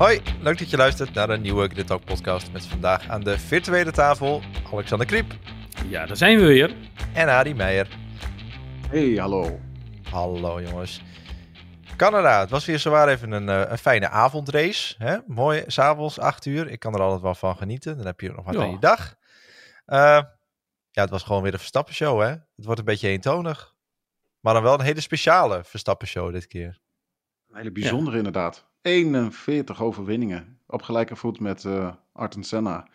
Hoi, leuk dat je luistert naar een nieuwe Grid Talk podcast met vandaag aan de virtuele tafel Alexander Kriep Ja, daar zijn we weer. en Adi Meijer. Hey, hallo. Hallo jongens. Canada, het was weer zowaar even een, eh, een fijne avondrace. Hè? Mooi, s'avonds, 8 uur. Ik kan er altijd wel van genieten. Dan heb je ook nog wat Ja. aan je dag. Eh, ja, het was gewoon weer een Verstappen-show, hè? Het wordt een beetje eentonig. Maar dan wel een hele speciale Verstappen-show dit keer. Een hele bijzondere inderdaad. 41 overwinningen op gelijke voet met eh Arten Senna.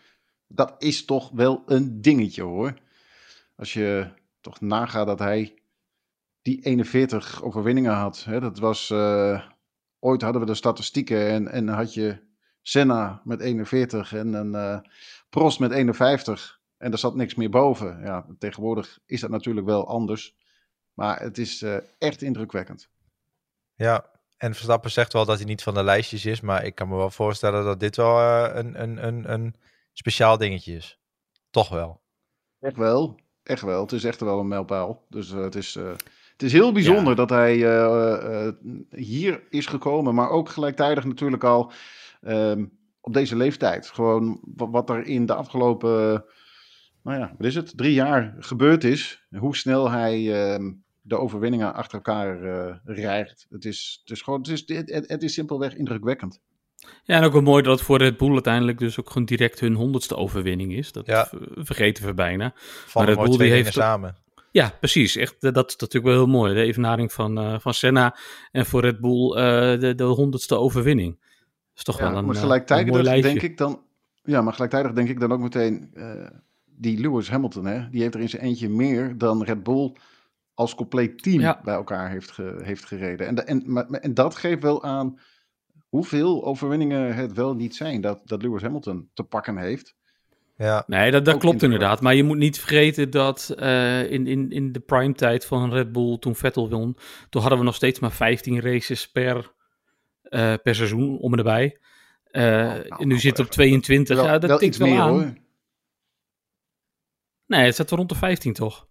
Dat is toch wel een dingetje hoor. Als je toch nagaat dat hij die 41 overwinningen had. Hè, dat was, eh, ooit hadden we de statistieken en, en had je Senna met 41 en een eh, Prost met 51. En er zat niks meer boven. Ja, tegenwoordig is dat natuurlijk wel anders. Maar het is echt indrukwekkend. Ja, en Verstappen zegt wel dat hij niet van de lijstjes is. Maar ik kan me wel voorstellen dat dit wel eh, een, een, een, een speciaal dingetje is. Toch wel. Echt wel, echt wel. Het is echt wel een mijlpaal. Dus eh, het, is, eh, het is heel bijzonder Ja. dat hij hier is gekomen, maar ook gelijktijdig natuurlijk al ehm, op deze leeftijd. Gewoon wa- wat er in de afgelopen, nou ja, wat is het, drie jaar gebeurd is. Hoe snel hij ehm, de overwinningen achter elkaar eh rijgt. Het is, het is gewoon, het is, het, het- het is simpelweg indrukwekkend. Ja, en ook wel mooi dat het voor Red Bull uiteindelijk dus ook gewoon direct hun honderdste overwinning is. Dat Ja. vergeten we bijna. Van Red de mooi Bull die heeft- samen. Ja, precies. Echt, eh, dat is natuurlijk wel heel mooi. De evenaring van, eh, van Senna en voor Red Bull eh, de, de honderdste overwinning. Dat is toch wel een, maar gelijktijdig een mooi lijstje. denk ik dan. Ja, maar gelijktijdig denk ik dan ook meteen. eh, die Lewis Hamilton, hè, die heeft er in zijn eentje meer dan Red Bull als compleet team Ja. bij elkaar heeft, ge- heeft gereden. En, en, maar, en dat geeft wel aan hoeveel overwinningen het wel niet zijn dat, dat Lewis Hamilton te pakken heeft. Ja, Nee, dat, dat klopt inderdaad. Maar je moet niet vergeten dat eh, in, in, in de primetijd van Red Bull, toen Vettel won, toen hadden we nog steeds maar 15 races per, eh, per seizoen om en erbij. Eh, nou, en nu nou, zit het op even- 22. Wel, ja, dat wel tikt iets wel meer aan. hoor. Nee, het zit rond de 15 toch?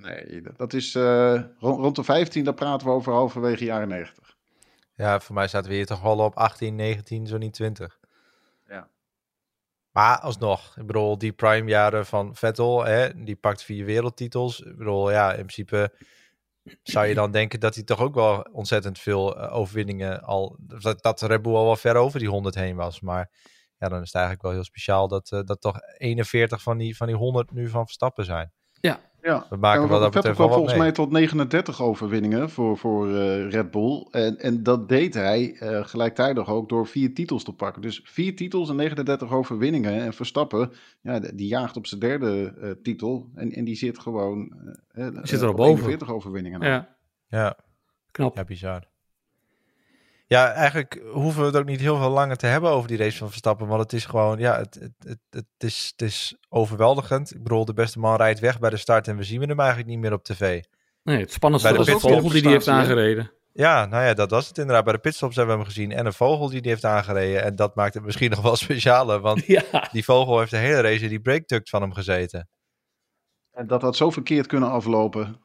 Nee, dat- is eh, rond, rond de 15, dan praten we over halverwege jaren 90. ja, voor mij zaten we hier toch wel op 18, 19, zo niet 20. Ja. Maar alsnog, ik bedoel, die prime jaren van Vettel, hè, die pakt vier wereldtitels. Ik bedoel, ja, in principe zou je dan denken dat hij toch ook wel ontzettend veel eh, overwinningen al, dat, dat Red Bull al wel ver over die 100 heen was. Maar ja, dan is het eigenlijk wel heel speciaal dat, eh, dat toch 41 van die, van die 100 nu van Verstappen zijn. Ja, We maken Ja, wel dat betreft wel wat volgens mee. mij tot 39 overwinningen voor, voor eh, Red Bull. En, en dat deed hij eh, gelijktijdig ook door vier titels te pakken. Dus vier titels en 39 overwinningen. En Verstappen, ja, die jaagt op zijn derde eh, titel. En, en die zit gewoon zit er al op boven. 41 overwinningen. Ja, Ja, knap. ja, bizar. Ja, eigenlijk hoeven we het ook niet heel veel langer te hebben over die race van Verstappen. Want het is gewoon, ja, het, het, het, het, is, het is overweldigend. Ik bedoel, de beste man rijdt weg bij de start en we zien hem eigenlijk niet meer op tv. Nee, het spannendste Bij de was de vogel die die heeft aangereden. Ja, nou ja, dat was het inderdaad. Bij de pitstops hebben we hem gezien en een vogel die die heeft aangereden. En dat maakt het misschien nog wel specialer, want Ja, die vogel heeft de hele race in die breakduct van hem gezeten. En dat had zo verkeerd kunnen aflopen.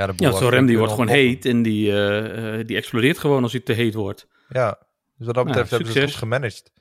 Ja, de ja zo'n rem die wordt gewoon heet en die, eh, eh, die explodeert gewoon als hij te heet wordt. Ja, dus wat dat betreft hebben ze het goed gemanaged.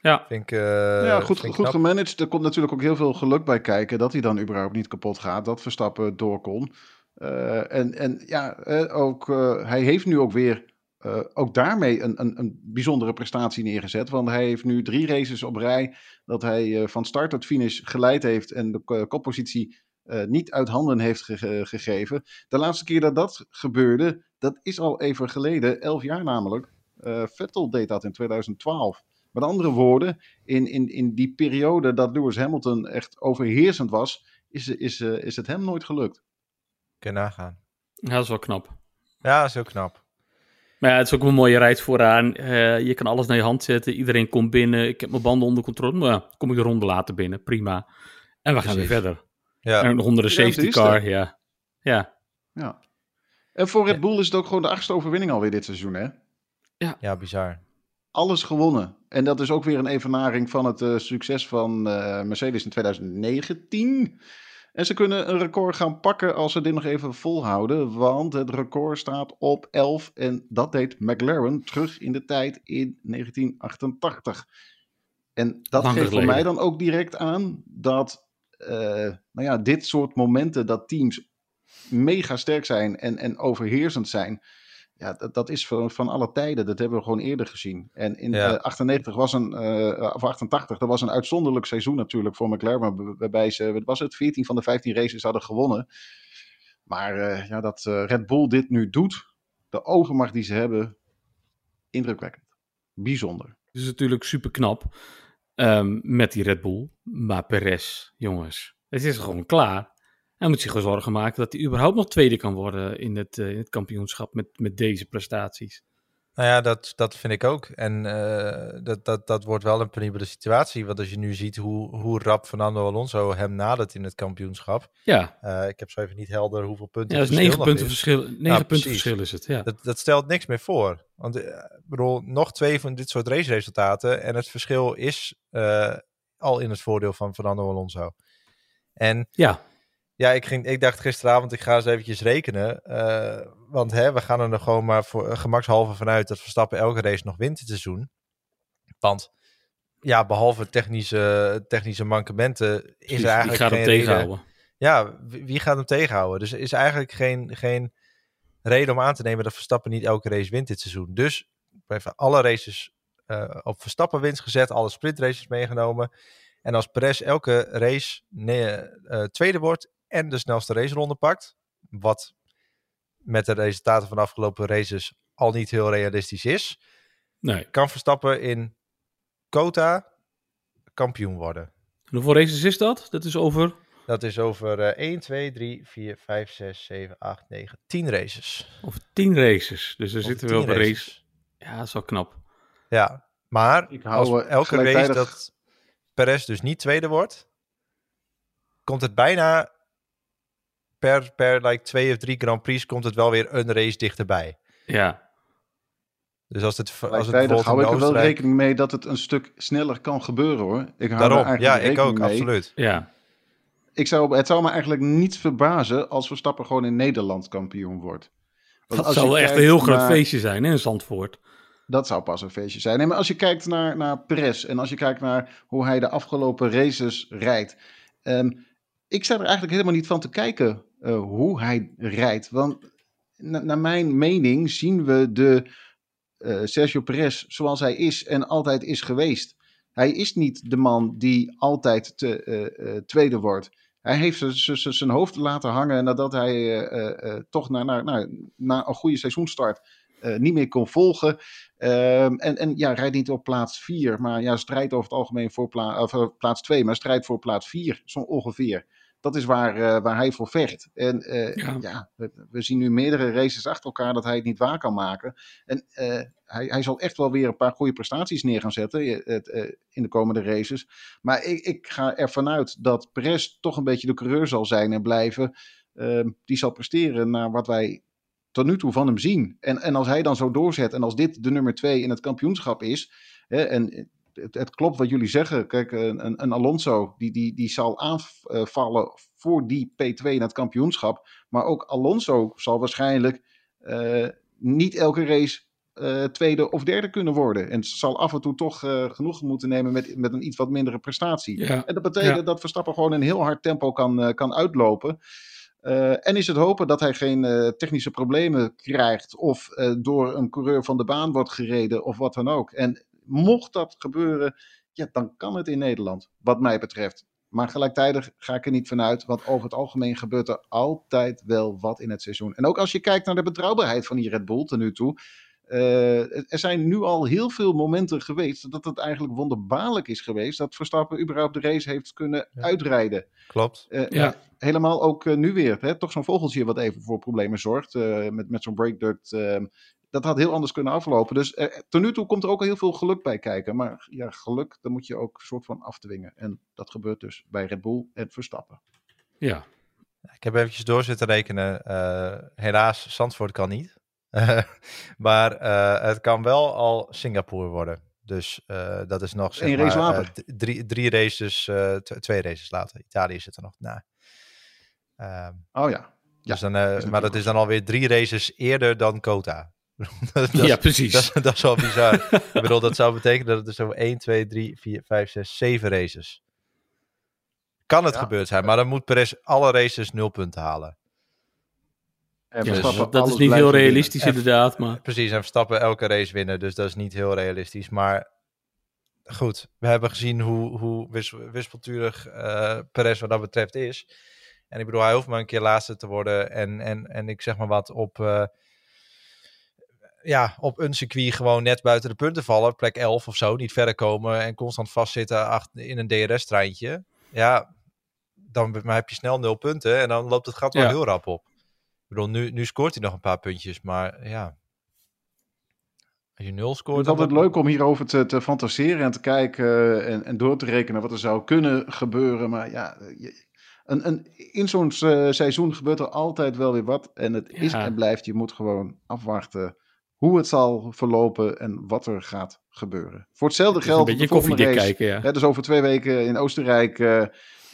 Ja, Vind ik, eh, ja, goed, vind ik goed knap. gemanaged. Er komt natuurlijk ook heel veel geluk bij kijken dat hij dan überhaupt niet kapot gaat. Dat Verstappen door kon. Eh, en, en ja, ook, eh, hij heeft nu ook weer eh, ook daarmee een, een, een bijzondere prestatie neergezet. Want hij heeft nu drie races op rij dat hij eh, van start tot finish geleid heeft en de koppositie eh, niet uit handen heeft ge- gegeven. De laatste keer dat dat gebeurde, dat is al even geleden, elf jaar namelijk. Eh, Vettel deed dat in 2012. Met andere woorden, in, in, in die periode dat Lewis Hamilton echt overheersend was, is, is, eh, is het hem nooit gelukt. Kun je nagaan. ja, dat is wel knap. Ja, dat is heel knap. Maar ja, het is ook een mooie rijd vooraan. Eh, je kan alles naar je hand zetten. Iedereen komt binnen. Ik heb mijn banden onder controle. Maar ja, kom ik de ronde later binnen. Prima. En we gaan weer verder. Ja, En onder de Ja, safety car. Ja. ja. Ja. En voor Red Bull is het ook gewoon de achtste overwinning alweer dit seizoen, hè? ja, bizar. Alles gewonnen. En dat is ook weer een evenaring van het eh, succes van eh, Mercedes in 2019. En ze kunnen een record gaan pakken als ze dit nog even volhouden. Want het record staat op 11. En dat deed McLaren terug in de tijd in 1988. En dat Lang geeft voor mij dan ook direct aan dat nou ja, dit soort momenten dat teams mega sterk zijn en, en overheersend zijn. Ja, dat, dat is van, van alle tijden. Dat hebben we gewoon eerder gezien. En in Ja. eh, 98 was een, eh, of 88, dat was een uitzonderlijk seizoen natuurlijk voor McLaren. waar- Waarbij ze, wat was het, 14 van de 15 races hadden gewonnen. Maar eh, ja, dat eh, Red Bull dit nu doet, de overmacht die ze hebben, indrukwekkend. Bijzonder. Het is natuurlijk super knap ehm, met die Red Bull. Maar Perez, jongens, het is gewoon klaar. Hij moet zich gewoon zorgen maken dat hij überhaupt nog tweede kan worden in het, eh, in het kampioenschap met, met deze prestaties. Nou ja, dat, dat vind ik ook. En eh, dat, dat, dat wordt wel een penibele situatie. Want als je nu ziet hoe, hoe rap Fernando Alonso hem nadert in het kampioenschap. Ja, Eh, ik heb zo even niet helder hoeveel punten ja dat is het negen punten is. verschil, negen punten verschil is het. Ja. Dat, dat stelt niks meer voor. Want eh, ik bedoel, nog twee van dit soort raceresultaten. En het verschil is al in het voordeel van Fernando Alonso. En ja, ja, ik, ging, ik dacht gisteravond, ik ga eens eventjes rekenen. eh, want hè, we gaan er nog gewoon maar voor eh, gemakshalve vanuit dat Verstappen elke race nog wint dit seizoen. Want ja, behalve technische, technische mankementen is er eigenlijk ik ga hem geen reden- tegenhouden. ja, wie wie gaat hem tegenhouden? Dus er is eigenlijk geen, geen reden om aan te nemen dat Verstappen niet elke race wint dit seizoen. Dus even alle races eh, op Verstappen winst gezet, alle sprintraces meegenomen. En als Perez elke race nee, tweede wordt en de snelste raceronde pakt, wat met de resultaten van de afgelopen races al niet heel realistisch is, Nee. kan Verstappen in Kota kampioen worden. En hoeveel races is dat? Dat is over. Dat is over eh 1, 2, 3, 4, 5, 6, 7, 8, 9, 10 races. Over tien races. Dus er zitten we 10 op een race. races. Ja, dat is wel knap. Ja, maar Ik als hou, eh, elke race dat Perez dus niet tweede wordt, komt het bijna per, per like, twee of drie Grand Prix komt het wel weer een race dichterbij. Ja, Dus als het, als het bijvoorbeeld hou ik er wel rekening mee dat het een stuk sneller kan gebeuren hoor. Ik hou Daarom, er eigenlijk ja, ik rekening ook, mee. absoluut. ja. Ik zou, het zou me eigenlijk niet verbazen als Verstappen gewoon in Nederland kampioen wordt. Want Dat zou wel echt een heel groot naar- feestje zijn hè, in Zandvoort. Dat zou pas een feestje zijn. Nee, maar als je kijkt naar, naar Perez en als je kijkt naar hoe hij de afgelopen races rijdt. ehm, ik sta er eigenlijk helemaal niet van te kijken eh, hoe hij rijdt. Want na- naar mijn mening zien we de eh, Sergio Perez zoals hij is en altijd is geweest. Hij is niet de man die altijd te, eh, tweede wordt. Hij heeft zijn hoofd laten hangen nadat hij toch na, na, na, na een goede seizoenstart niet meer kon volgen. Ehm, en, en ja, rijdt niet op plaats 4, maar ja, strijdt over het algemeen voor of, plaats 2, maar strijdt voor plaats 4, zo ongeveer. Dat is waar, eh, waar hij voor vecht. En eh, Ja. ja, we, we zien nu meerdere races achter elkaar dat hij het niet waar kan maken. En eh, hij, hij zal echt wel weer een paar goede prestaties neer gaan zetten in de komende races. Maar ik, ik ga ervan uit dat Perez toch een beetje de coureur zal zijn en blijven. Ehm, die zal presteren naar wat wij tot nu toe van hem zien. En, en als hij dan zo doorzet en als dit de nummer twee in het kampioenschap is. Hè, en het, het klopt wat jullie zeggen. Kijk, een, een- Alonso die, die, die zal aanvallen voor die P2 in het kampioenschap. Maar ook Alonso zal waarschijnlijk eh, niet elke race eh, tweede of derde kunnen worden. En zal af en toe toch eh, genoeg moeten nemen met, met een iets wat mindere prestatie. Ja. En dat betekent Ja. dat Verstappen gewoon een heel hard tempo kan, kan uitlopen. En is het hopen dat hij geen technische problemen krijgt of door een coureur van de baan wordt gereden of wat dan ook. En mocht dat gebeuren, ja, dan kan het in Nederland, wat mij betreft. Maar gelijktijdig ga ik er niet vanuit, want over het algemeen gebeurt er altijd wel wat in het seizoen. En ook als je kijkt naar de betrouwbaarheid van die Red Bull ten nu toe. eh, er zijn nu al heel veel momenten geweest dat het eigenlijk wonderbaarlijk is geweest dat Verstappen überhaupt de race heeft kunnen Ja. uitrijden. Klopt. Eh, Ja. Helemaal ook eh, nu weer. Hè? Toch zo'n vogeltje wat even voor problemen zorgt. eh, met, met zo'n breakduct. Dat had heel anders kunnen aflopen. Dus eh, tot nu toe komt er ook al heel veel geluk bij kijken. Maar ja, geluk, dan moet je ook een soort van afdwingen. En dat gebeurt dus bij Red Bull en Verstappen. Ja, Ik heb eventjes door zitten rekenen. Eh, helaas, Zandvoort kan niet. maar eh, het kan wel al Singapore worden. Dus eh, dat is nog zeg Eén race maar, later. d- drie, drie races, eh, twee races later. Italië zit er nog na. Ehm, Oh ja. Ja, dus dan, eh, maar dat is dan alweer drie races eerder dan Kota. dat, ja, precies. dat, is- dat is wel bizar. Ik bedoel, dat zou betekenen dat het er zo 1, 2, 3, 4, 5, 6, 7 races. Kan het Ja. gebeurd zijn, maar dan moet Perez alle races nul punten halen. En Ja, Verstappen dat, is niet heel winnen. realistisch inderdaad, maar Precies, en Verstappen elke race winnen, dus dat is niet heel realistisch. Maar goed, we hebben gezien hoe, hoe wis- wispelturig eh Perez wat dat betreft is. En ik bedoel, hij hoeft maar een keer laatste te worden. En, en, en ik zeg maar wat op, eh, ja, op een circuit gewoon net buiten de punten vallen. Plek 11 of zo, niet verder komen en constant vastzitten achter, in een DRS-treintje. Ja, dan heb je snel nul punten en dan loopt het gat wel Ja. heel rap op. Ik bedoel, nu, nu scoort hij nog een paar puntjes, maar ja. Als je nul scoort... Het is dan altijd leuk om hierover te, te fantaseren en te kijken eh, en, en door te rekenen wat er zou kunnen gebeuren. Maar ja, een, een, in zo'n eh, seizoen gebeurt er altijd wel weer wat. En het is en blijft, je moet gewoon afwachten hoe het zal verlopen en wat er gaat gebeuren. Voor hetzelfde het is een geldt beetje de volgende koffiedik race. kijken, ja. Hè, dus over twee weken in Oostenrijk eh,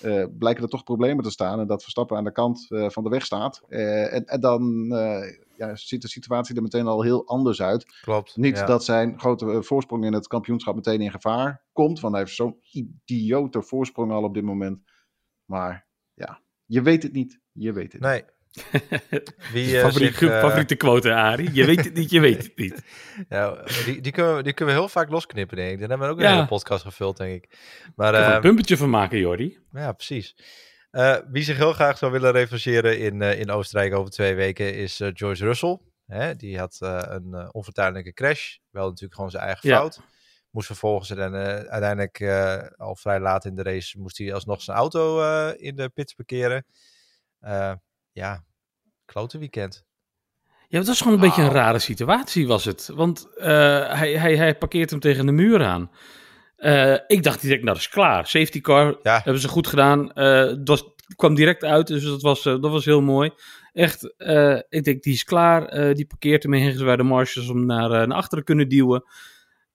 eh, blijken er toch problemen te staan. En dat Verstappen aan de kant eh, van de weg staat. Eh, en, en dan eh, ja, ziet de situatie er meteen al heel anders uit. Klopt. Niet ja. dat zijn grote voorsprong in het kampioenschap meteen in gevaar komt. Want hij heeft zo'n idiote voorsprong al op dit moment. Maar ja, je weet het niet. Je weet het niet. Wie, eh, Favoriete, zich, favoriete quote, Arie. Je weet het niet, je weet het niet. ja, die, die, kunnen we, die kunnen we heel vaak losknippen, denk ik. Dan hebben we ook een hele podcast gevuld, denk ik. Maar eh, een pumpetje van maken, Jordi. ja, precies. Eh, wie zich heel graag zou willen revancheren in, in Oostenrijk over twee weken is George Russell. Hè, die had een onvertuidelijke crash. Wel natuurlijk gewoon zijn eigen Ja. fout. Moest vervolgens en, uiteindelijk al vrij laat in de race moest hij alsnog zijn auto in de pits parkeren. Eh, ja, klote weekend. Ja, dat was gewoon een beetje een rare situatie, was het. Want eh, hij, hij, hij parkeert hem tegen de muur aan. Eh, ik dacht direct, nou dat is klaar. Safety car, Ja, hebben ze goed gedaan. Eh, het was, het kwam direct uit, dus dat was, eh, dat was heel mooi. Echt, eh, ik denk, die is klaar. Eh, die parkeert hem ergens waar de marshals hem naar, eh, naar achteren kunnen duwen.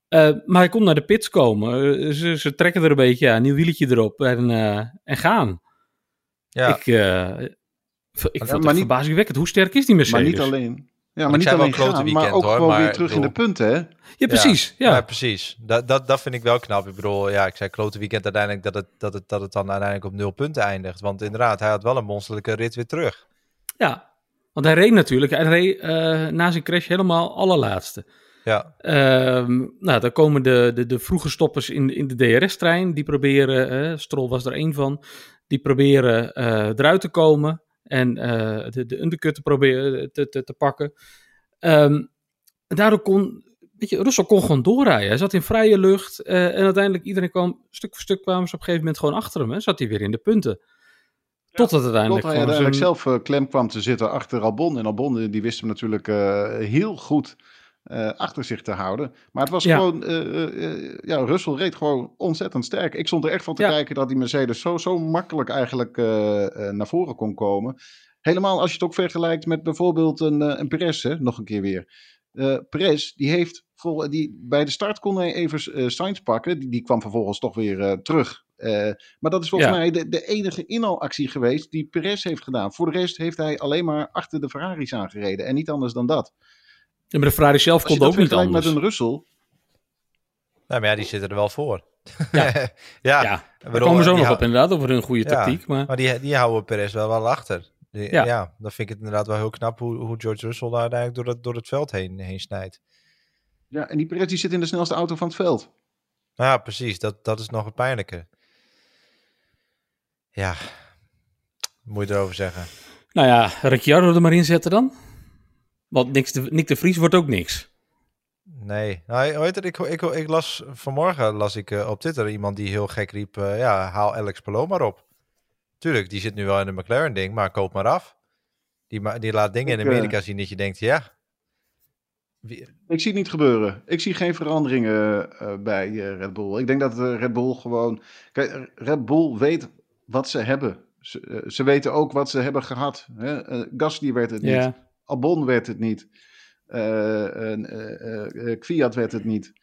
Eh, maar hij komt naar de pits komen. Eh, ze, ze trekken er een beetje ja, een nieuw wieltje erop en, eh, en gaan. ja. Ik, ik vond maar het niet- verbazingwekkend. Hoe sterk is die Maar Mercedes? niet alleen. Ja, ik maar niet wel alleen gaan, weekend, maar ook hoor, gewoon maar weer terug in de punten. Hè? Ja, precies. Ja. Ja, precies. Dat, dat, dat vind ik wel knap. Ik bedoel, ja, ik zei klote weekend uiteindelijk dat het, dat, het, dat het dan uiteindelijk op nul punten eindigt. Want inderdaad, hij had wel een monsterlijke rit weer terug. Ja, want hij reed natuurlijk. Hij reed eh, na zijn crash helemaal allerlaatste. Ja, Ehm, nou, dan komen de, de, de vroege stoppers in, in de DRS-trein. Die proberen, eh Stroll was er één van, die proberen eh, eruit te komen. En eh, de, de undercut te proberen te, te, te pakken. Ehm, daardoor kon, weet je, Russell kon gewoon doorrijden. Hij zat in vrije lucht. eh, en uiteindelijk iedereen kwam, stuk voor stuk kwamen ze op een gegeven moment gewoon achter hem. En zat hij weer in de punten. Totdat Tot uiteindelijk hij gewoon uiteindelijk zijn- zelf eh, klem kwam te zitten achter Albon. En Albon eh, die wist hem natuurlijk eh, heel goed eh, achter zich te houden. Maar het was Ja. gewoon, eh, eh, ja, Russell reed gewoon ontzettend sterk. Ik stond er echt van te Ja. kijken dat die Mercedes zo, zo makkelijk eigenlijk naar voren kon komen. Helemaal als je het ook vergelijkt met bijvoorbeeld een, een Perez, hè, nog een keer weer. Eh Perez, die heeft vol, die, bij de start kon hij even Sainz pakken. Die, die kwam vervolgens toch weer terug. Maar dat is volgens Ja. mij de, de enige inhaalactie geweest die Perez heeft gedaan. Voor de rest heeft hij alleen maar achter de Ferraris aangereden. En niet anders dan dat. Ja, maar de Ferrari zelf kon dat ook niet anders. met een Russell. nou, maar ja, die zitten er wel voor. Ja. ja, Ja, daar komen zo nog op inderdaad, over hun goede Ja, tactiek. Maar Maar die, die houden Perez wel wel achter. Die- Ja. ja. dan vind ik het inderdaad wel heel knap hoe, hoe George Russell daar uiteindelijk door het, door het veld heen, heen snijdt. Ja, en die Perez die zit in de snelste auto van het veld. Nou ja, precies. Dat, dat is nog het pijnlijke. Ja, moet je erover zeggen? nou ja, Ricciardo er maar in zetten dan. Want niks de, Nick de Vries wordt ook niks. Nee, nou, hoe heet het? Ik, ik, ik las vanmorgen las ik eh, op Twitter iemand die heel gek riep: eh, ja, haal Alex Palou maar op. Tuurlijk, die zit nu wel in de McLaren ding, maar koop maar af. Die, die laat dingen Ik, in Amerika zien dat je denkt, ja. Wie- Ik zie het niet gebeuren. Ik zie geen veranderingen eh, bij eh, Red Bull. Ik denk dat eh, Red Bull gewoon. Kijk, Red Bull weet wat ze hebben. Ze, eh, ze weten ook wat ze hebben gehad. Hè? Eh, Gasly werd het niet. Albon werd het niet. Eh, eh, eh, Kwiat werd het niet.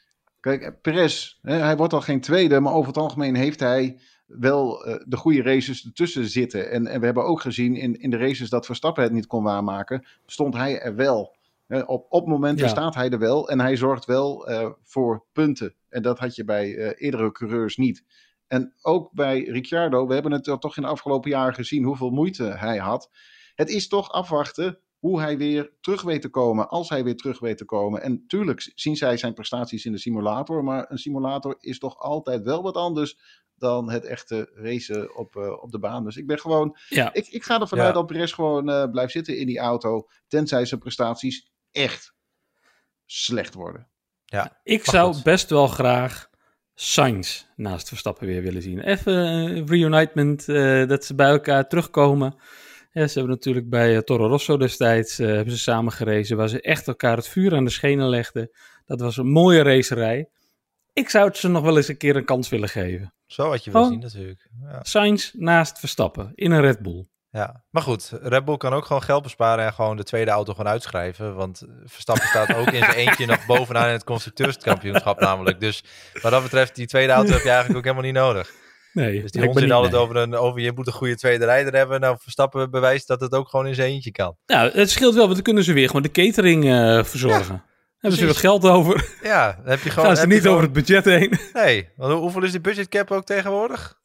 Kijk, Perez, hè, hij wordt al geen tweede, maar over het algemeen heeft hij wel uh, de goede races ertussen zitten. En, en we hebben ook gezien in, in de races dat Verstappen het niet kon waarmaken, stond hij er wel. Uh, op, op momenten ja. staat hij er wel en hij zorgt wel uh, voor punten. En dat had je bij eerdere coureurs niet. En ook bij Ricciardo, we hebben het toch in de afgelopen jaren gezien hoeveel moeite hij had. Het is toch afwachten hoe hij weer terug weet te komen, als hij weer terug weet te komen. En tuurlijk zien zij zijn prestaties in de simulator, maar een simulator is toch altijd wel wat anders dan het echte racen op, uh, op de baan. Dus ik ben gewoon, ja. ik, ik ga ervan uit dat Perez gewoon uh, blijft zitten in die auto, tenzij zijn prestaties echt slecht worden. Ja, ik zou goed. best wel graag Sainz naast Verstappen weer willen zien. Even een reunitement, uh, dat ze bij elkaar terugkomen. Ja, ze hebben natuurlijk bij uh, Toro Rosso destijds uh, hebben ze samen gerezen, waar ze echt elkaar het vuur aan de schenen legden. Dat was een mooie racerij. Ik zou het ze nog wel eens een keer een kans willen geven. Zo had je wel zien natuurlijk. Ja. Sainz naast Verstappen in een Red Bull. Ja, maar goed, Red Bull kan ook gewoon geld besparen en gewoon de tweede auto gewoon uitschrijven. Want Verstappen staat ook in zijn eentje nog bovenaan in het constructeurskampioenschap namelijk. Dus wat dat betreft, die tweede auto heb je eigenlijk ook helemaal niet nodig. Nee, dus die onzin altijd over, een, over je moet een goede tweede rijder hebben. Nou, Verstappen bewijst dat het ook gewoon in zijn eentje kan. Nou, het scheelt wel, want dan kunnen ze weer gewoon de catering uh, verzorgen. Ja. Hebben ze wat geld over? Ja, dan heb je gewoon. Gaan ze niet gewoon... over het budget heen? Nee, want hoeveel is die budgetcap ook tegenwoordig?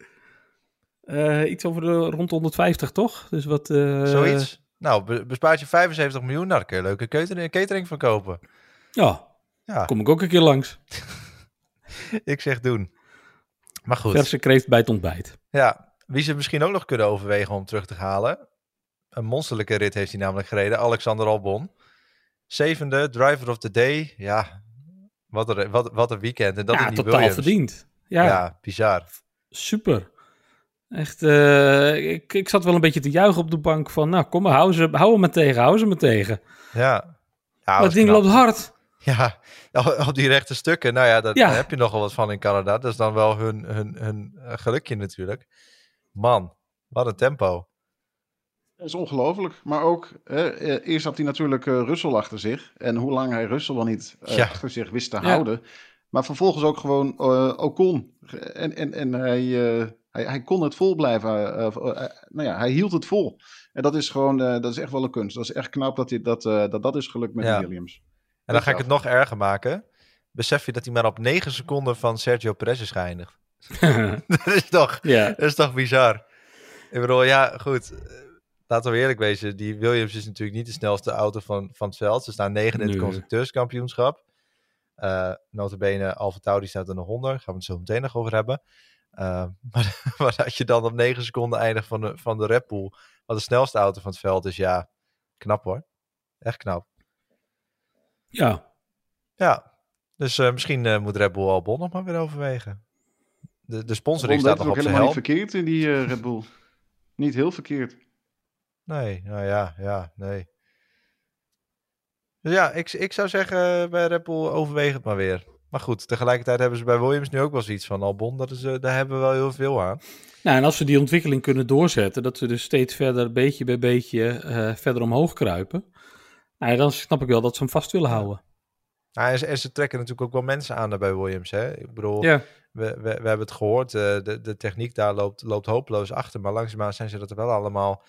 Uh, iets over de rond 150, toch? Dus wat. Uh... Zoiets. Nou, be bespaart je 75 miljoen. Nou, daar kun je leuke catering, catering van kopen. Ja, ja. Kom ik ook een keer langs. ik zeg doen. Maar goed. Verse kreeft bij het ontbijt. Ja, wie ze misschien ook nog kunnen overwegen om terug te halen. Een monsterlijke rit heeft hij namelijk gereden. Alexander Albon. Zevende, driver of the day. Ja, wat een, wat, wat een weekend. En dat ja, totaal Williams. verdiend. Ja, ja bizar. Super. Echt, uh, ik, ik zat wel een beetje te juichen op de bank van, nou kom maar, hou, ze, hou hem maar tegen, hou ze maar tegen. Ja. ja dat ding knap. loopt hard. Ja, op die rechte stukken, nou ja, dat, ja. daar heb je nogal wat van in Canada. Dat is dan wel hun, hun, hun gelukje natuurlijk. Man, wat een tempo. Dat is ongelooflijk. Maar ook, hè, eerst had hij natuurlijk uh, Russell achter zich. En hoe lang hij Russell wel niet uh, ja. achter zich wist te ja. houden. Maar vervolgens ook gewoon uh, Ocon. En, en, en hij, hij, hij kon het vol blijven. nou ja, hij hield het vol. En dat is gewoon, dat is echt wel een kunst. Dat is echt knap dat hij, dat, dat, dat is gelukt met ja. Williams. En dan ga ik het nog erger maken. Besef je dat hij maar op 9 seconden van Sergio Perez is geëindigd? dat, is toch, ja. dat is toch bizar? Ik bedoel, ja, goed laten we eerlijk wezen, die Williams is natuurlijk niet de snelste auto van, van het veld. Ze staan negen in het nee. constructeurskampioenschap. Uh, notabene, Alfa Tauri staat er nog onder. Gaan we het zo meteen nog over hebben. Uh, maar, maar dat je dan op 9 seconden eindigt van de, van de Red Bull, wat de snelste auto van het veld is, ja, knap hoor. Echt knap. Ja. Ja, dus uh, misschien moet Red Bull Albon nog maar weer overwegen. De, de sponsoring staat nog op zijn helemaal niet verkeerd in die Red Bull. niet heel verkeerd. Nee, nou ja, ja, nee. Dus ja, ik, ik zou zeggen bij Red Bull overweeg het maar weer. Maar goed, tegelijkertijd hebben ze bij Williams nu ook wel zoiets van Albon. Dat is, uh, daar hebben we wel heel veel aan. Nou, en als ze die ontwikkeling kunnen doorzetten, dat ze dus steeds verder, beetje bij beetje, uh, verder omhoog kruipen. Nou, dan snap ik wel dat ze hem vast willen houden. Nou, en, ze, en ze trekken natuurlijk ook wel mensen aan bij Williams. Hè? Ik bedoel, ja. we, we, we hebben het gehoord, uh, de, de techniek daar loopt, loopt hopeloos achter. Maar langzaamaan zijn ze dat er wel allemaal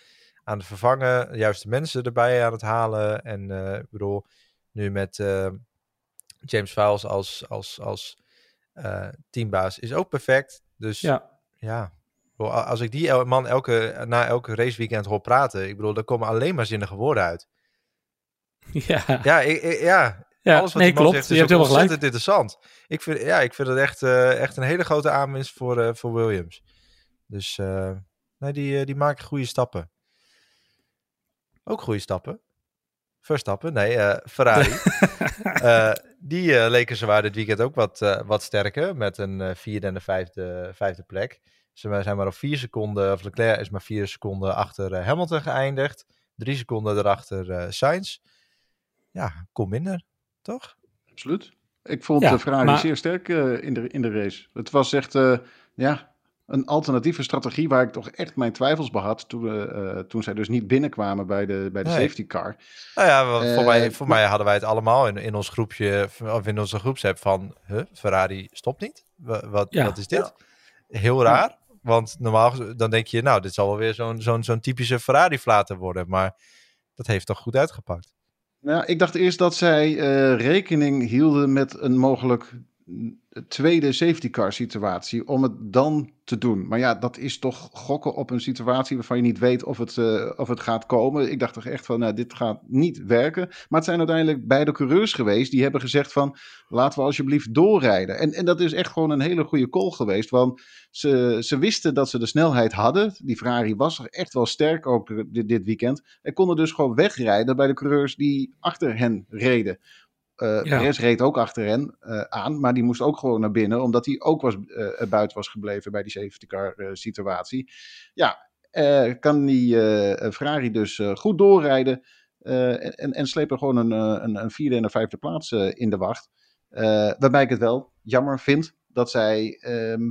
aan het vervangen, de juiste mensen erbij aan het halen. En uh, ik bedoel, nu met uh, James Files als, als, als teambaas is ook perfect. Dus ja, ja als ik die man elke, na elke raceweekend hoor praten, ik bedoel, er komen alleen maar zinnige woorden uit. Ja, ja, ik, ik, ja. ja alles wat nee, klopt. zegt is Je hebt helemaal ontzettend interessant. Ik vind, ja, ik vind het echt, uh, echt een hele grote aanwinst voor, uh, voor Williams. Dus uh, nee, die, die maken goede stappen. Ook goede stappen. Verstappen, nee, Ferrari. die leken zwaar dit weekend ook wat, wat sterker. Met een vierde en een vijfde, vijfde plek. Ze zijn maar op vier seconden, of Leclerc is maar vier seconden achter Hamilton geëindigd. Drie seconden erachter Sainz. Ja, kom minder, toch? Absoluut. Ik vond ja, Ferrari maar... zeer sterk in, de, in de race. Het was echt, ja, een alternatieve strategie waar ik toch echt mijn twijfels bij had toen, uh, toen zij dus niet binnenkwamen bij de, bij de nee. safety car. Nou ja, voor, uh, mij, voor maar... mij hadden wij het allemaal in, in ons groepje, of in onze groepsapp van, huh, Ferrari stopt niet? Wat, wat, ja. wat is dit? Ja. Heel raar. Want normaal dan denk je, nou, dit zal wel weer zo'n zo'n zo'n typische Ferrari-flater worden. Maar dat heeft toch goed uitgepakt. Nou, ik dacht eerst dat zij eh, rekening hielden met een mogelijk tweede safety car situatie om het dan te doen. Maar ja, dat is toch gokken op een situatie waarvan je niet weet of het, eh, of het gaat komen. Ik dacht toch echt van, nou, dit gaat niet werken. Maar het zijn uiteindelijk beide coureurs geweest die hebben gezegd van, laten we alsjeblieft doorrijden. En, en dat is echt gewoon een hele goede call geweest, want ze, ze wisten dat ze de snelheid hadden. Die Ferrari was echt wel sterk ook eh, dit, dit weekend. En konden dus gewoon wegrijden bij de coureurs die achter hen reden. Eh Ja. Perez reed ook achter hen eh, aan, maar die moest ook gewoon naar binnen, omdat hij ook was, eh, buiten was gebleven bij die safety car situatie. Ja, kan die Ferrari dus goed doorrijden en, en slepen gewoon een, een, een vierde en een vijfde plaats in de wacht. Waarbij ik het wel jammer vind dat zij ehm,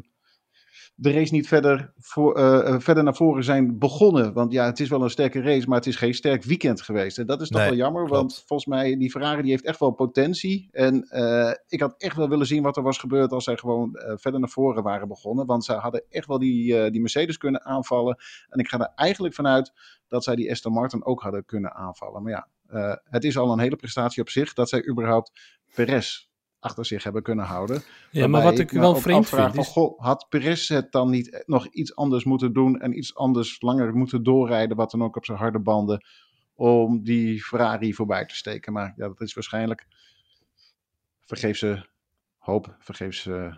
de race niet verder, voor, eh, eh, verder naar voren zijn begonnen. Want ja, het is wel een sterke race, maar het is geen sterk weekend geweest. En dat is toch Nee, wel jammer, klopt. want volgens mij, die Ferrari die heeft echt wel potentie. En eh, ik had echt wel willen zien wat er was gebeurd als zij gewoon verder naar voren waren begonnen. Want ze hadden echt wel die, die Mercedes kunnen aanvallen. En ik ga er eigenlijk vanuit dat zij die Aston Martin ook hadden kunnen aanvallen. Maar ja, het is al een hele prestatie op zich dat zij überhaupt Perez achter zich hebben kunnen houden. Ja, maar wat ik wel vreemd afvraag vind van, is... goh, had Perez het dan niet nog iets anders moeten doen en iets anders langer moeten doorrijden, wat dan ook op zijn harde banden, om die Ferrari voorbij te steken. Maar ja, dat is waarschijnlijk vergeef ze hoop, vergeef ze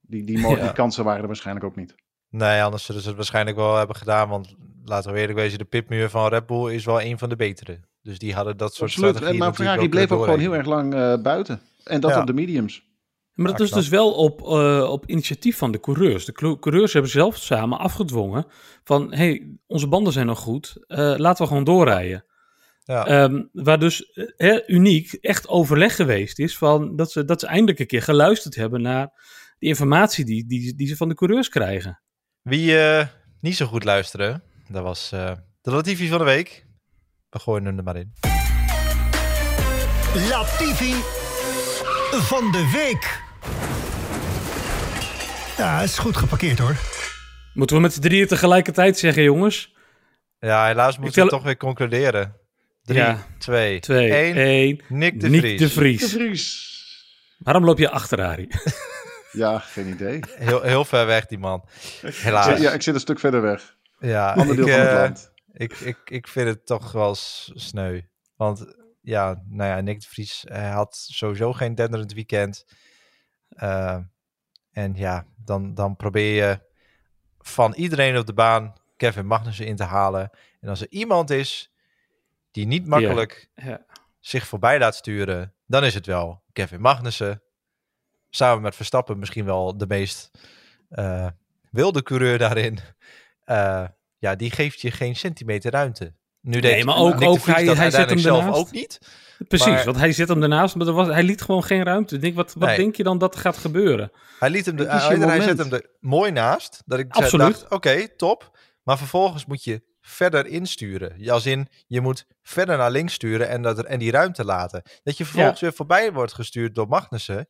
die, die, mo- Ja. die kansen waren er waarschijnlijk ook niet. Nee, anders zullen ze het waarschijnlijk wel hebben gedaan. Want laten we eerlijk wezen, de pitmuur van Red Bull is wel een van de betere. Dus die hadden dat soort Absoluut. Strategieën maar Ferrari bleef ook gewoon heel erg lang eh, buiten. En dat Ja. op de mediums. Maar dat is dus wel op, eh, op initiatief van de coureurs. De cou- coureurs hebben zelf samen afgedwongen van... hey, onze banden zijn nog goed, eh, laten we gewoon doorrijden. Ja. Ehm, waar dus hè, uniek echt overleg geweest is van dat ze, dat ze eindelijk een keer geluisterd hebben naar de informatie die, die, die ze van de coureurs krijgen. Wie eh, niet zo goed luisteren, dat was eh, de Latifi van de week. We gooien hem er maar in. Latifi van de week. Ja, is goed geparkeerd hoor. Moeten we met z'n drieën tegelijkertijd zeggen, jongens? Ja, helaas moeten tel- we toch weer concluderen. 3, Ja. 2, Twee, 1. één. Nick de Nick Vries. de Vries. De Vries. Waarom loop je achter, Harry? Ja, geen idee. Heel, heel ver weg, die man. Helaas. Ja, ik zit een stuk verder weg. Ja, Ander deel ik, van het eh, land. Ik, ik, ik vind het toch wel sneu. Want ja, nou ja, Nick de Vries had sowieso geen denderend weekend. Eh, en ja, dan, dan probeer je van iedereen op de baan Kevin Magnussen in te halen. En als er iemand is die niet makkelijk Ja. zich voorbij laat sturen, dan is het wel Kevin Magnussen. Samen met Verstappen misschien wel de meest eh, wilde coureur daarin. Eh, ja, die geeft je geen centimeter ruimte. Nu deed maar ook- ook hij- hij zet hem zelf ook niet. Precies, Maar- want hij zit hem ernaast, maar er was, hij liet gewoon geen ruimte. Ik Denk, wat wat Nee. denk je dan dat er gaat gebeuren? Hij liet hem de, hij, hij zet hem er mooi naast. Dat ik Absoluut. dacht, oké, top. Maar vervolgens moet je verder insturen. Als in, je moet verder naar links sturen en, dat er, en die ruimte laten. Dat je vervolgens weer voorbij wordt gestuurd door Magnussen.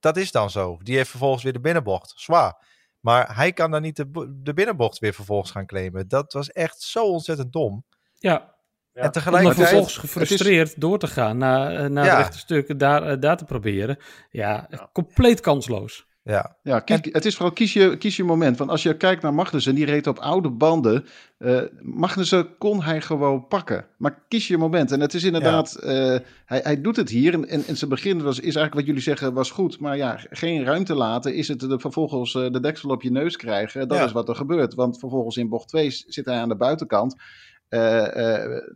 Dat is dan zo. Die heeft vervolgens weer de binnenbocht. Zwaar. Maar hij kan dan niet de, de binnenbocht weer vervolgens gaan claimen. Dat was echt zo ontzettend dom. Ja, En om tegelijkertijd... vervolgens gefrustreerd door te gaan naar, eh, naar Ja. de rechte stukken, daar, eh, daar te proberen. Ja, compleet kansloos. Ja, Ja, kies, het is vooral kies je, kies je moment. Want als je kijkt naar Magnussen, die reed op oude banden. eh Magnussen kon hij gewoon pakken. Maar kies je moment. En het is inderdaad, eh, hij, hij doet het hier. En, en, en zijn begin was, is eigenlijk wat jullie zeggen, was goed. Maar ja, geen ruimte laten, is het de, vervolgens eh, de deksel op je neus krijgen. Dat Ja. is wat er gebeurt. Want vervolgens in bocht 2 zit hij aan de buitenkant.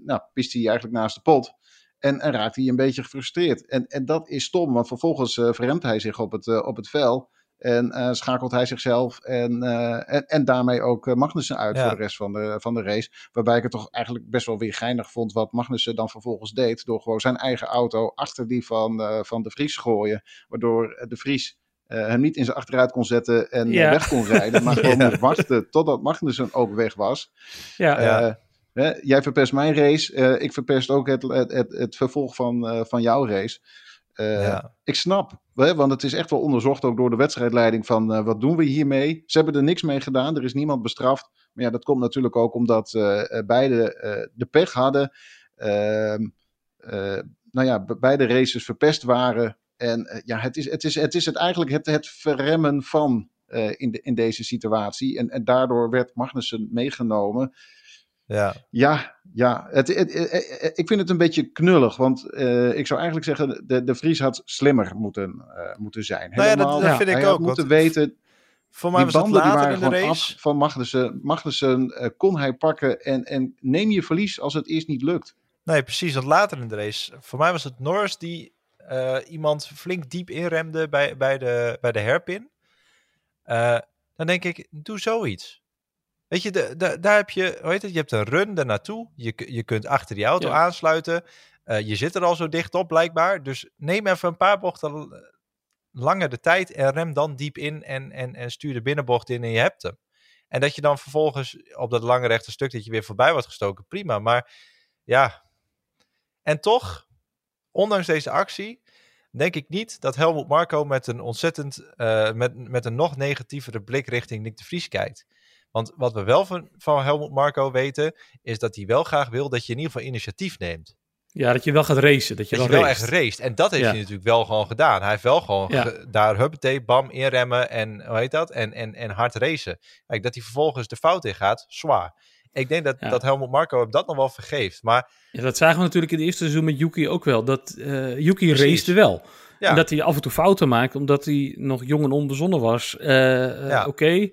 Nou, pist hij eigenlijk naast de pot. En, en raakt hij een beetje gefrustreerd. En, en dat is stom, want vervolgens eh verremt hij zich op het, op het vel. En eh, schakelt hij zichzelf en, eh, en, en daarmee ook eh, Magnussen uit Ja. voor de rest van de, van de race. Waarbij ik het toch eigenlijk best wel weer geinig vond wat Magnussen dan vervolgens deed. Door gewoon zijn eigen auto achter die van, van de Vries gooien. Waardoor de Vries hem niet in zijn achteruit kon zetten en Ja. weg kon rijden. Maar gewoon Ja. moest wachten totdat Magnussen ook weg was. Ja, Ja. Hè, jij verpest mijn race. ik verpest ook het, het, het, het vervolg van, van jouw race. Eh, Ja. Ik snap, hè, want het is echt wel onderzocht ook door de wedstrijdleiding van eh, wat doen we hiermee. Ze hebben er niks mee gedaan, er is niemand bestraft. Maar ja, dat komt natuurlijk ook omdat eh, beide de pech hadden. Ehm, eh, nou ja, be- beide races verpest waren. En ja, het is het, is, het, is het eigenlijk het, het verremmen van in, de, in deze situatie. En, en daardoor werd Magnussen meegenomen. Ja. Ja, ja het, het- het- het- ik vind het een beetje knullig. Want eh, ik zou eigenlijk zeggen, de, de Vries had slimmer moeten, eh, moeten zijn. Nou ja, dat- dat vind ik hij had ook, moeten weten, Voor mij die was het banden later waren in de race. af van Magnussen. Magnussen eh, kon hij pakken en, en neem je verlies als het eerst niet lukt. Nee, precies. Want later in de race, voor mij was het Norris die eh, iemand flink diep inremde bij, bij, de, bij de herpin. Eh, dan denk ik, doe zoiets. Weet je, de, de- daar heb je, hoe heet het, je hebt een run daarnaartoe. Je, je kunt achter die auto Ja. aansluiten. Eh, je zit er al zo dicht op, blijkbaar. Dus neem even een paar bochten langer de tijd en rem dan diep in en, en, en stuur de binnenbocht in en je hebt hem. En dat je dan vervolgens op dat lange rechte stuk dat je weer voorbij wordt gestoken, prima. Maar ja, en toch, ondanks deze actie, denk ik niet dat Helmut Marco met een ontzettend, eh, met, met een nog negatievere blik richting Nick de Vries kijkt. Want wat we wel van, van Helmut Marco weten, is dat hij wel graag wil dat je in ieder geval initiatief neemt. Ja, dat je wel gaat racen. Dat je Dat je wel race. echt raced. En dat heeft Ja. hij natuurlijk wel gewoon gedaan. Hij heeft wel gewoon Ja. daar huppatee, bam, inremmen en hoe heet dat? En, en, en hard racen. Kijk, dat hij vervolgens de fout in gaat, zwaar. Ik denk dat, Ja. dat Helmut Marco hem dat nog wel vergeeft. Maar Ja, dat zagen we natuurlijk in het eerste seizoen met Yuki ook wel. Dat eh Yuki racete wel. ja, En dat hij af en toe fouten maakt, omdat hij nog jong en onbezonnen was. Ja. Oké.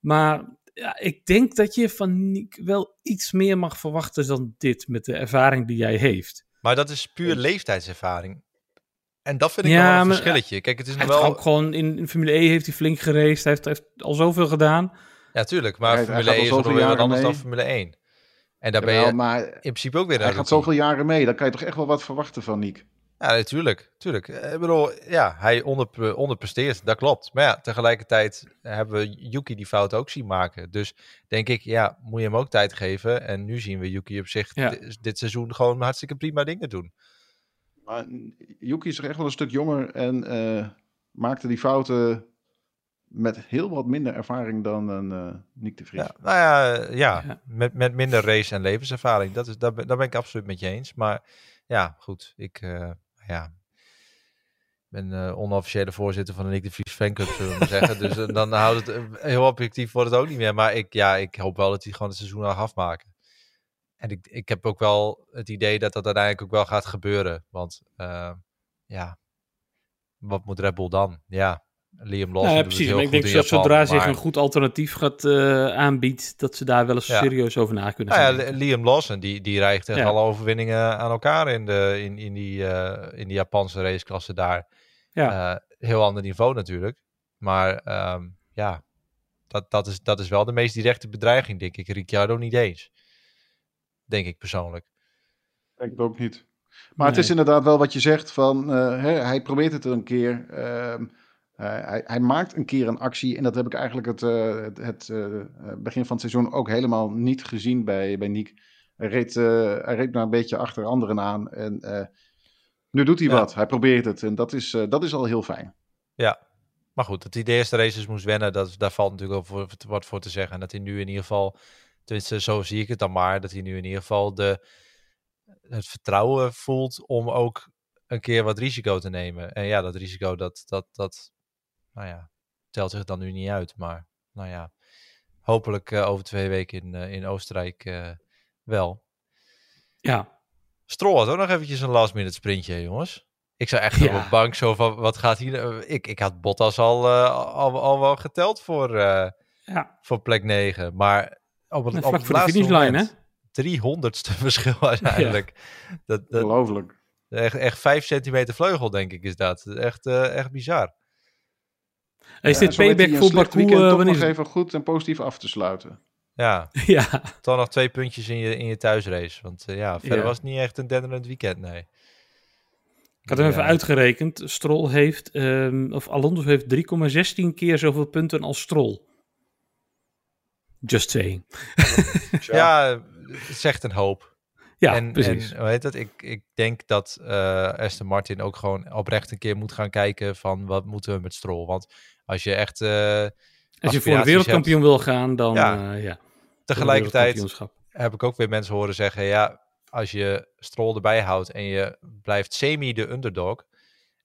Maar ja, ik denk dat je van Nick wel iets meer mag verwachten dan dit met de ervaring die jij heeft. maar dat is puur leeftijdservaring. En dat vind ik Ja, wel een maar- verschilletje. Kijk, het is Hij wel... ook gewoon in, in Formule E heeft hij flink geraced. Hij heeft, hij heeft al zoveel gedaan. Ja, tuurlijk. Maar Hij- Formule gaat 1 al is nog weer wat anders dan. Formule 1. En daar ben je maar in principe ook weer hij gaat zoveel jaren mee. Dan kan je toch echt wel wat verwachten van Nick. Ja, natuurlijk. tuurlijk. Eh, Ik bedoel, ja, hij onder, onderpresteert, dat klopt. Maar ja, tegelijkertijd hebben we Yuki die fout ook zien maken. Dus denk ik, ja, moet je hem ook tijd geven. En nu zien we Yuki op zich Ja. dit seizoen gewoon hartstikke prima dingen doen. Maar Yuki is er echt wel een stuk jonger en eh, maakte die fouten met heel wat minder ervaring dan een eh Nick de Vries. Ja, nou ja, eh, ja, Ja. Met, met minder race en levenservaring. Dat is, daar, ben, daar ben ik absoluut met je eens. Maar ja, goed. Ik eh, ja, ben eh, onofficiële voorzitter van de Nick de Vries zullen we zeggen. Dus eh, dan houdt het, eh, heel objectief wordt het ook niet meer. Maar ik, ja, ik hoop wel dat hij gewoon het seizoen afmaken. En ik, ik heb ook wel het idee dat dat uiteindelijk ook wel gaat gebeuren. Want ja, wat moet Red Bull dan? Ja, Liam Lawson Nou ja, precies. Maar ik goed denk dat Japan, zodra zich een goed alternatief gaat eh aanbiedt, dat ze daar wel eens Ja. serieus over na kunnen Nou gaan ja, Liam Lawson, die, die rijgt echt Ja. alle overwinningen aan elkaar in, de, in, in, die, eh, in die Japanse raceklasse daar. Ja. Eh, heel ander niveau natuurlijk. Maar ehm, ja, dat, dat, is, dat is wel de meest directe bedreiging, denk ik. Ricciardo niet eens. Denk ik persoonlijk. Ik denk het ook niet. Maar het is inderdaad wel wat je zegt van eh, hè, hij probeert het een keer. ehm, hij, hij, maakt een keer een actie en dat heb ik eigenlijk het, eh, het, het eh, begin van het seizoen ook helemaal niet gezien bij, bij Nick. Hij reed, eh, hij reed maar een beetje achter anderen aan en eh, nu doet hij Ja. wat. Hij probeert het en dat is, eh, dat is al heel fijn. Ja, maar goed, dat hij de eerste races moest wennen, dat, daar valt natuurlijk ook voor, wat voor te zeggen. En dat hij nu in ieder geval, tenminste zo zie ik het dan maar, dat hij nu in ieder geval de, het vertrouwen voelt om ook een keer wat risico te nemen. En ja, dat risico, dat, dat, dat nou ja, telt zich dan nu niet uit. Maar nou ja, hopelijk eh, over twee weken in, eh, in Oostenrijk eh, wel. ja. Stroll had ook nog eventjes een last minute sprintje, jongens. Ik zou echt Ja. op de bank zo van, wat gaat hier... Ik, ik had Bottas al, eh, al, al wel geteld voor, eh, ja. voor plek 9. Maar op het, op vlak het laatste moment, 300ste verschil uiteindelijk. Dat, dat, Ongelooflijk. echt, echt 5 centimeter vleugel, denk ik, is dat. Echt, eh, echt bizar. Is Ja, dit weet payback voor Baku? weekend eh, toch wanneer nog even goed en positief af te sluiten. Ja, Ja, dan nog twee puntjes in je, in je thuisrace. Want eh, ja, verder Ja. was het niet echt een denderend weekend, nee. ik had hem even Ja. uitgerekend. Stroll heeft, ehm, of Alonso heeft 3,16 keer zoveel punten als Stroll. Just saying. Ja, het zegt een hoop. Ja, en, precies. en heet het? Ik, ik denk dat eh Aston Martin ook gewoon oprecht een keer moet gaan kijken van wat moeten we met Stroll. Want als je echt eh, Als je voor een wereldkampioen wil gaan, dan Ja. ja. ja tegelijkertijd heb ik ook weer mensen horen zeggen, ja, als je Stroll erbij houdt en je blijft semi de underdog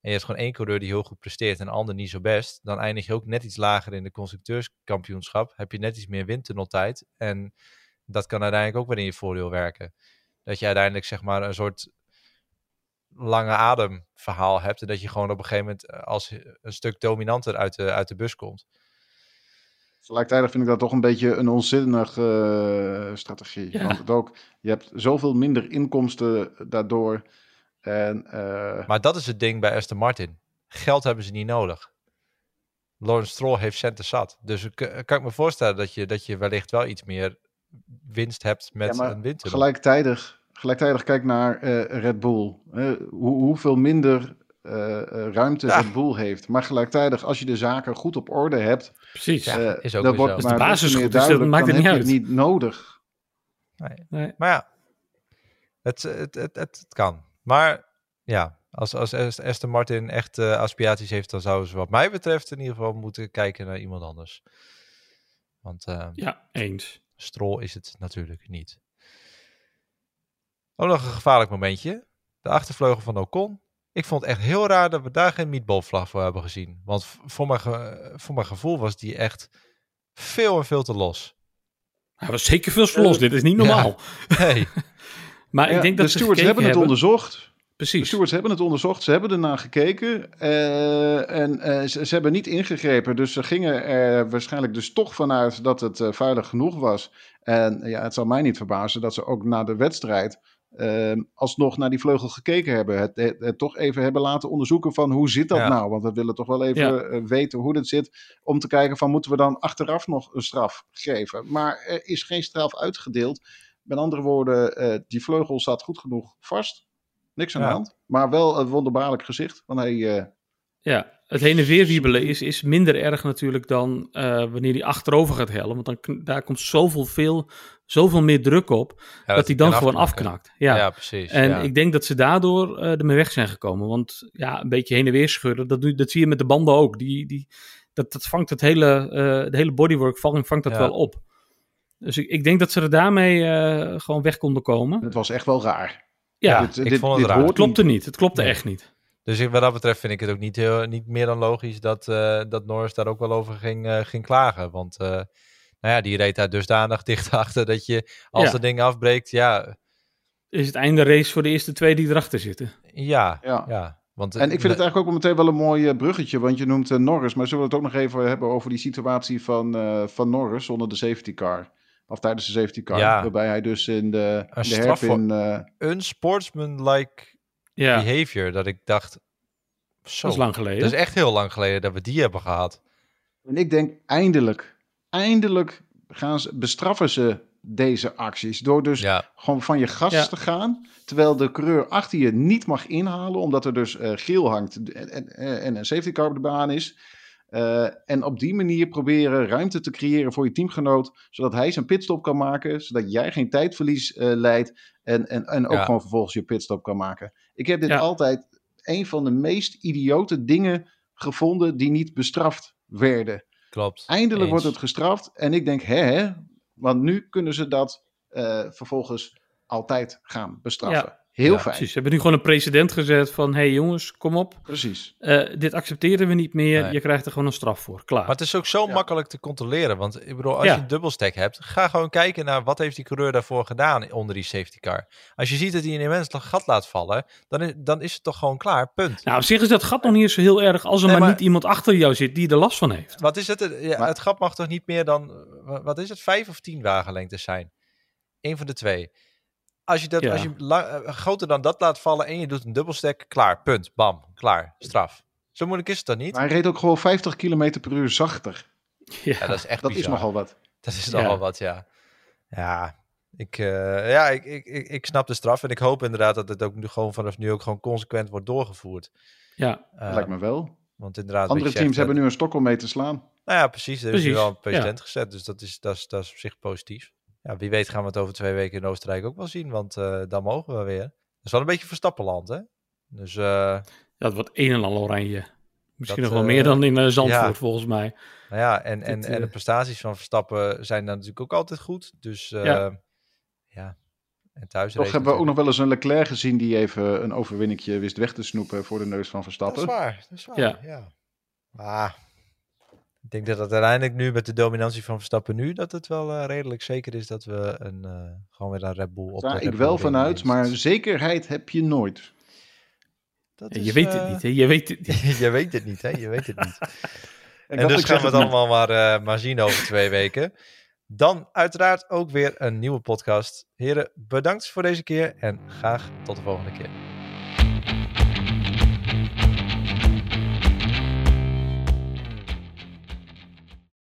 en je hebt gewoon één coureur die heel goed presteert en een ander niet zo best, dan eindig je ook net iets lager in de constructeurskampioenschap. Heb je net iets meer windtunneltijd en dat kan uiteindelijk ook weer in je voordeel werken. Dat je uiteindelijk zeg maar een soort lange adem verhaal hebt en dat je gewoon op een gegeven moment eh, als een stuk dominanter uit de, uit de bus komt. Tegelijkertijd vind ik dat toch een beetje een onzinnige eh, strategie. Ja. Want het ook, je hebt zoveel minder inkomsten daardoor. En eh, Maar dat is het ding bij Aston Martin. Geld hebben ze niet nodig. Lawrence Stroll heeft centen zat. Dus ik, eh, kan ik me voorstellen dat je, dat je wellicht wel iets meer winst hebt met Ja, maar een windtunnel. gelijktijdig, gelijktijdig kijk naar eh, Red Bull. Eh, hoe, hoeveel minder eh, eh, ruimte Ja. Red Bull heeft. Maar gelijktijdig, als je de zaken goed op orde hebt, Precies. Ja, is ook dan wordt de basis meer goed is, dan duidelijk, maakt het niet heb je het niet nodig. Nee. Nee. Maar ja, het, het, het, het, het kan. Maar ja, als, als Aston Martin echt eh, aspiraties heeft, dan zouden ze wat mij betreft in ieder geval moeten kijken naar iemand anders. Want eh, Ja, eens. Stroll is het natuurlijk niet. Ook nog een gevaarlijk momentje. De achtervleugel van Ocon. Ik vond het echt heel raar dat we daar geen meatballvlag voor hebben gezien. Want voor mijn, ge- voor mijn gevoel was die echt veel en veel te los. Hij was zeker veel verlos. Eh, Dit is niet normaal. Nee, Maar Ja, ik denk dat de stewards hebben het onderzocht. De Precies. stewards hebben het onderzocht, ze hebben ernaar gekeken eh, en eh, ze, ze hebben niet ingegrepen. Dus ze gingen er waarschijnlijk dus toch vanuit dat het eh, veilig genoeg was. En ja, het zal mij niet verbazen dat ze ook na de wedstrijd alsnog naar die vleugel gekeken hebben. Het, het, het toch even hebben laten onderzoeken van hoe zit dat Ja. nou? Want we willen toch wel even Ja. eh, weten hoe dit zit. Om te kijken van moeten we dan achteraf nog een straf geven. Maar er is geen straf uitgedeeld. Met andere woorden, eh, die vleugel zat goed genoeg vast. Niks aan Ja. de hand. Maar wel een wonderbaarlijk gezicht. Want hij, eh, Ja, het heen en weer wiebelen is, is minder erg natuurlijk dan eh, wanneer hij achterover gaat hellen. Want dan, daar komt zoveel, veel, zoveel meer druk op Ja, dat hij dan gewoon afknakt. Ja. Ja, precies. En ja. ik denk dat ze daardoor eh, ermee weg zijn gekomen. Want ja, een beetje heen en weer schudden, dat, doe, dat zie je met de banden ook. Die, die, dat, dat vangt het hele, eh de hele bodywork vangt, vangt dat Ja. wel op. Dus ik, ik denk dat ze er daarmee eh, gewoon weg konden komen. het was echt wel raar. Ja, Ja, ik vond het raar. het klopte niet. Het klopte Nee. echt niet. Dus ik- wat dat betreft vind ik het ook niet, heel, niet meer dan logisch dat, eh, dat Norris daar ook wel over ging, eh, ging klagen. Want eh, nou ja, die reed daar dusdanig dicht achter dat je als Ja. dat ding afbreekt, ja, Is het einde race voor de eerste twee die erachter zitten. ja, Ja. ja. Want, En ik vind het eigenlijk ook meteen wel een mooi bruggetje. Want je noemt Norris. Maar zullen we het ook nog even hebben over die situatie van, eh, van Norris zonder de safety car? Of tijdens de safety car. Ja. Waarbij hij dus in de, Een de voor- eh, een sportsman-like Ja, behavior dat ik dacht, zo, dat is lang geleden. dat is echt heel lang geleden dat we die hebben gehad. En ik denk eindelijk, eindelijk gaan ze, bestraffen ze deze acties. Door dus Ja, gewoon van je gas Ja. te gaan. Terwijl de coureur achter je niet mag inhalen. Omdat er dus eh, geel hangt en, en, en een safety car op de baan is. Eh, en op die manier proberen ruimte te creëren voor je teamgenoot. Zodat hij zijn pitstop kan maken. Zodat jij geen tijdverlies eh leidt. En, en, en ook Ja. gewoon vervolgens je pitstop kan maken. Ik heb dit Ja. altijd een van de meest idiote dingen gevonden die niet bestraft werden. klopt. Eindelijk Eens. wordt het gestraft. En ik denk, hè, hè want nu kunnen ze dat eh, vervolgens altijd gaan bestraffen. Heel Ja, fijn. Precies, ze hebben nu gewoon een precedent gezet van... hé hey jongens, kom op, Precies. eh, dit accepteren we niet meer. Nee. Je krijgt er gewoon een straf voor. Klaar. Maar het is ook zo Ja. makkelijk te controleren. Want ik bedoel, als Ja. je een dubbelstack hebt, ga gewoon kijken naar wat heeft die coureur daarvoor gedaan onder die safety car. Als je ziet dat hij een immens gat laat vallen, dan is, dan is het toch gewoon klaar. Punt. Nou, op zich is dat gat nog niet eens zo heel erg... als er Nee, maar, maar- niet iemand achter jou zit die er last van heeft. Wat is het? Ja, Maar- het gat mag toch niet meer dan, wa- wat is het, vijf of tien wagenlengtes zijn? Eén van de twee. Als je, dat, Ja. als je eh, groter dan dat laat vallen en je doet een dubbelstack, klaar, punt, bam, klaar, straf. Zo moeilijk is het dan niet? Maar hij reed ook gewoon 50 km per uur zachter. Ja, Ja, dat is echt Dat bizar. is nogal wat. Dat is Ja. nogal wat, ja. Ja, ik, eh, ja ik, ik, ik, ik snap de straf en ik hoop inderdaad dat het ook nu gewoon vanaf nu ook gewoon consequent wordt doorgevoerd. ja. Eh, Lijkt me wel. Want inderdaad, Andere teams hebben nu een stok om mee te slaan. Nou ja, precies. Er is nu wel een president ja. gezet, dus dat is, dat, is, dat is op zich positief. Ja, wie weet gaan we het over twee weken in Oostenrijk ook wel zien, want uh, dan mogen we weer. Dat is wel een beetje Verstappenland, hè? Dus, uh, ja, het wordt een en al oranje. Misschien nog wel meer dan in Zandvoort, ja. volgens mij. Nou ja, en, en, en de prestaties van Verstappen zijn dan natuurlijk ook altijd goed. Dus ja. ja. En thuis Toch hebben we ook nog wel eens een Leclerc gezien die even een overwinningje wist weg te snoepen voor de neus van Verstappen. Dat is waar, dat is waar. Ja. ja. Maar ik denk dat het uiteindelijk nu met de dominantie van Verstappen nu, dat het wel uh, redelijk zeker is dat we een, uh, gewoon weer een Red Bull op Daar ik wel vanuit, maar zekerheid heb je nooit. Dat is, je weet het niet, hè? Je weet het niet. je weet het niet, hè? Je weet het niet. en, en dus gaan we het allemaal maar, uh, maar zien over twee weken. Dan uiteraard ook weer een nieuwe podcast. Heren, bedankt voor deze keer en graag tot de volgende keer.